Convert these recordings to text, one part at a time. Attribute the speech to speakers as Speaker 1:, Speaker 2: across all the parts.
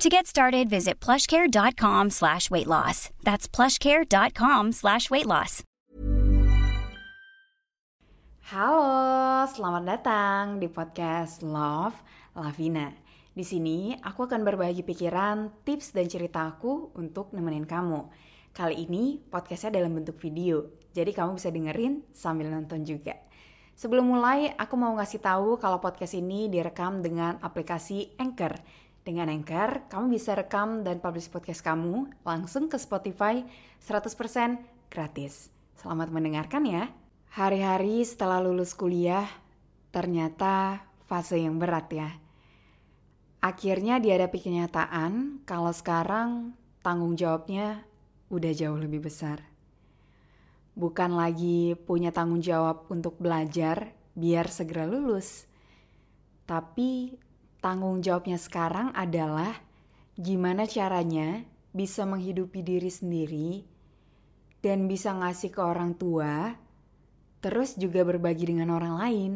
Speaker 1: To get started, visit plushcare.com slash weight loss. That's plushcare.com slash weight loss.
Speaker 2: Halo, selamat datang di podcast Love Lavina. Di sini aku akan berbagi pikiran, tips, dan ceritaku untuk nemenin kamu. Kali ini podcastnya dalam bentuk video, jadi kamu bisa dengerin sambil nonton juga. Sebelum mulai, aku mau ngasih tahu kalau podcast ini direkam dengan aplikasi Anchor. Dengan Anchor, kamu bisa rekam dan publish podcast kamu langsung ke Spotify 100% gratis. Selamat mendengarkan ya. Hari-hari setelah lulus kuliah, ternyata fase yang berat ya. Akhirnya dihadapi kenyataan kalau sekarang tanggung jawabnya udah jauh lebih besar. Bukan lagi punya tanggung jawab untuk belajar biar segera lulus. Tapi tanggung jawabnya sekarang adalah gimana caranya bisa menghidupi diri sendiri dan bisa ngasih ke orang tua terus juga berbagi dengan orang lain.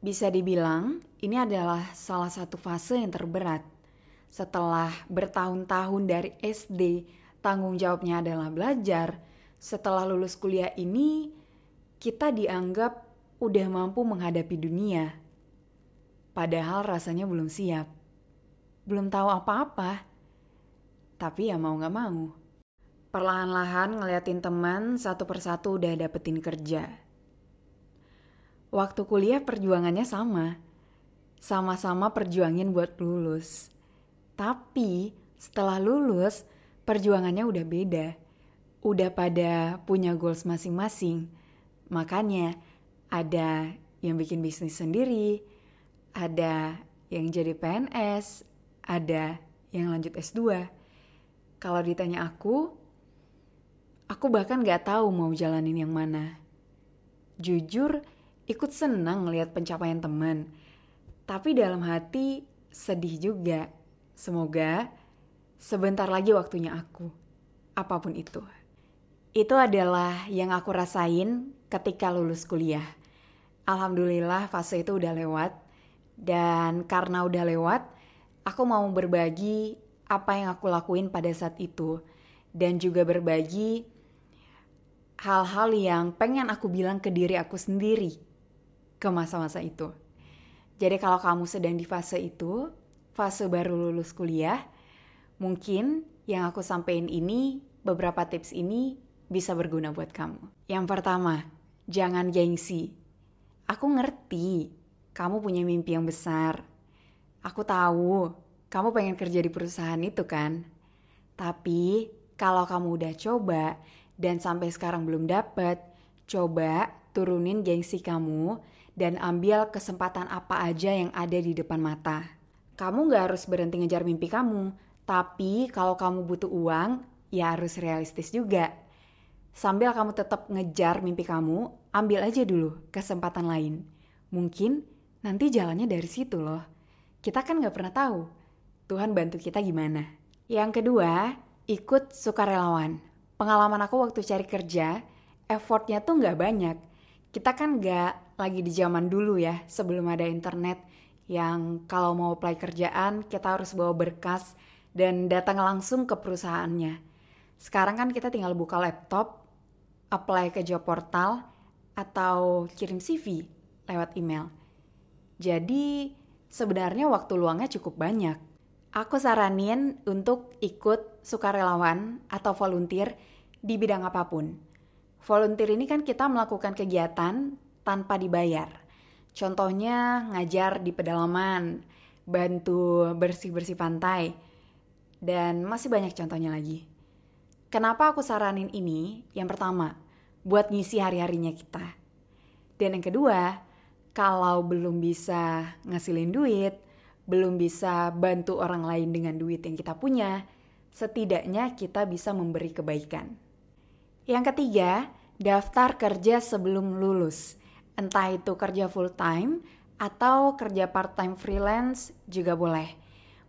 Speaker 2: Bisa dibilang, ini adalah salah satu fase yang terberat. Setelah bertahun-tahun dari SD, tanggung jawabnya adalah belajar. Setelah lulus kuliah ini, kita dianggap udah mampu menghadapi dunia. Padahal rasanya belum siap. Belum tahu apa-apa. Tapi ya mau gak mau. Perlahan-lahan ngeliatin teman satu persatu udah dapetin kerja Waktu kuliah perjuangannya sama. Sama-sama perjuangin buat lulus. Tapi setelah lulus, perjuangannya udah beda. Udah pada punya goals masing-masing. Makanya ada yang bikin bisnis sendiri, ada yang jadi PNS, ada yang lanjut S2. Kalau ditanya aku, aku bahkan gak tahu mau jalanin yang mana. Jujur, ikut senang melihat pencapaian teman. Tapi dalam hati sedih juga. Semoga sebentar lagi waktunya aku. Apa pun itu. Itu adalah yang aku rasain ketika lulus kuliah. Alhamdulillah fase itu udah lewat. Dan karena udah lewat, aku mau berbagi apa yang aku lakuin pada saat itu. Dan juga berbagi hal-hal yang pengen aku bilang ke diri aku sendiri ke masa-masa itu. Jadi kalau kamu sedang di fase itu, fase baru lulus kuliah, mungkin yang aku sampaikan ini, beberapa tips ini bisa berguna buat kamu. Yang pertama, jangan gengsi. Aku ngerti kamu punya mimpi yang besar. Aku tahu kamu pengen kerja di perusahaan itu kan. Tapi kalau kamu udah coba dan sampai sekarang belum dapet, coba turunin gengsi kamu dan ambil kesempatan apa aja yang ada di depan mata. Kamu gak harus berhenti ngejar mimpi kamu, tapi kalau kamu butuh uang, ya harus realistis juga. Sambil kamu tetap ngejar mimpi kamu, ambil aja dulu kesempatan lain. Mungkin nanti jalannya dari situ loh. Kita kan gak pernah tahu Tuhan bantu kita gimana. Yang kedua, ikut sukarelawan. Pengalaman aku waktu cari kerja, effortnya tuh gak banyak. Kita kan gak lagi di zaman dulu ya, sebelum ada internet yang kalau mau apply kerjaan kita harus bawa berkas dan datang langsung ke perusahaannya. Sekarang kan kita tinggal buka laptop, apply ke job portal, atau kirim CV lewat email. Jadi sebenarnya waktu luangnya cukup banyak. Aku saranin untuk ikut sukarelawan atau volunteer di bidang apa pun. Volunteer ini kan kita melakukan kegiatan tanpa dibayar. Contohnya ngajar di pedalaman, bantu bersih-bersih pantai, dan masih banyak contohnya lagi. Kenapa aku saranin ini? Yang pertama, buat ngisi hari-harinya kita. Dan yang kedua, kalau belum bisa ngasilin duit, belum bisa bantu orang lain dengan duit yang kita punya, setidaknya kita bisa memberi kebaikan. Yang ketiga, daftar kerja sebelum lulus. Entah itu kerja full time atau kerja part time freelance juga boleh.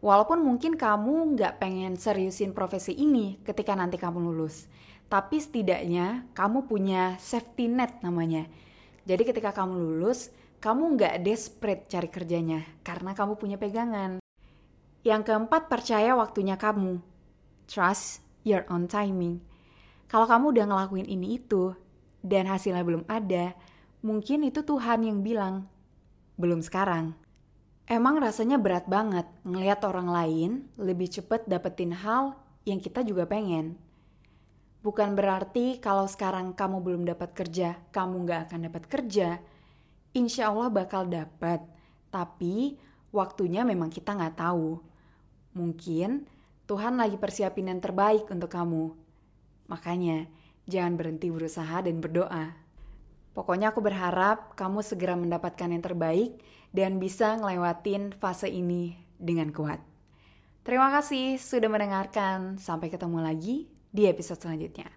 Speaker 2: Walaupun mungkin kamu nggak pengen seriusin profesi ini ketika nanti kamu lulus. Tapi setidaknya kamu punya safety net namanya. Jadi ketika kamu lulus, kamu nggak desperate cari kerjanya karena kamu punya pegangan. Yang keempat, percaya waktunya kamu. Trust your own timing. Kalau kamu udah ngelakuin ini itu, dan hasilnya belum ada, mungkin itu Tuhan yang bilang, belum sekarang. Emang rasanya berat banget ngelihat orang lain lebih cepet dapetin hal yang kita juga pengen. Bukan berarti kalau sekarang kamu belum dapat kerja, kamu nggak akan dapat kerja. Insya Allah bakal dapat, tapi waktunya memang kita nggak tahu. Mungkin Tuhan lagi persiapin yang terbaik untuk kamu. Makanya, jangan berhenti berusaha dan berdoa. Pokoknya aku berharap kamu segera mendapatkan yang terbaik dan bisa ngelewatin fase ini dengan kuat. Terima kasih sudah mendengarkan. Sampai ketemu lagi di episode selanjutnya.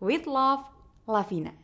Speaker 2: With love, Lavina.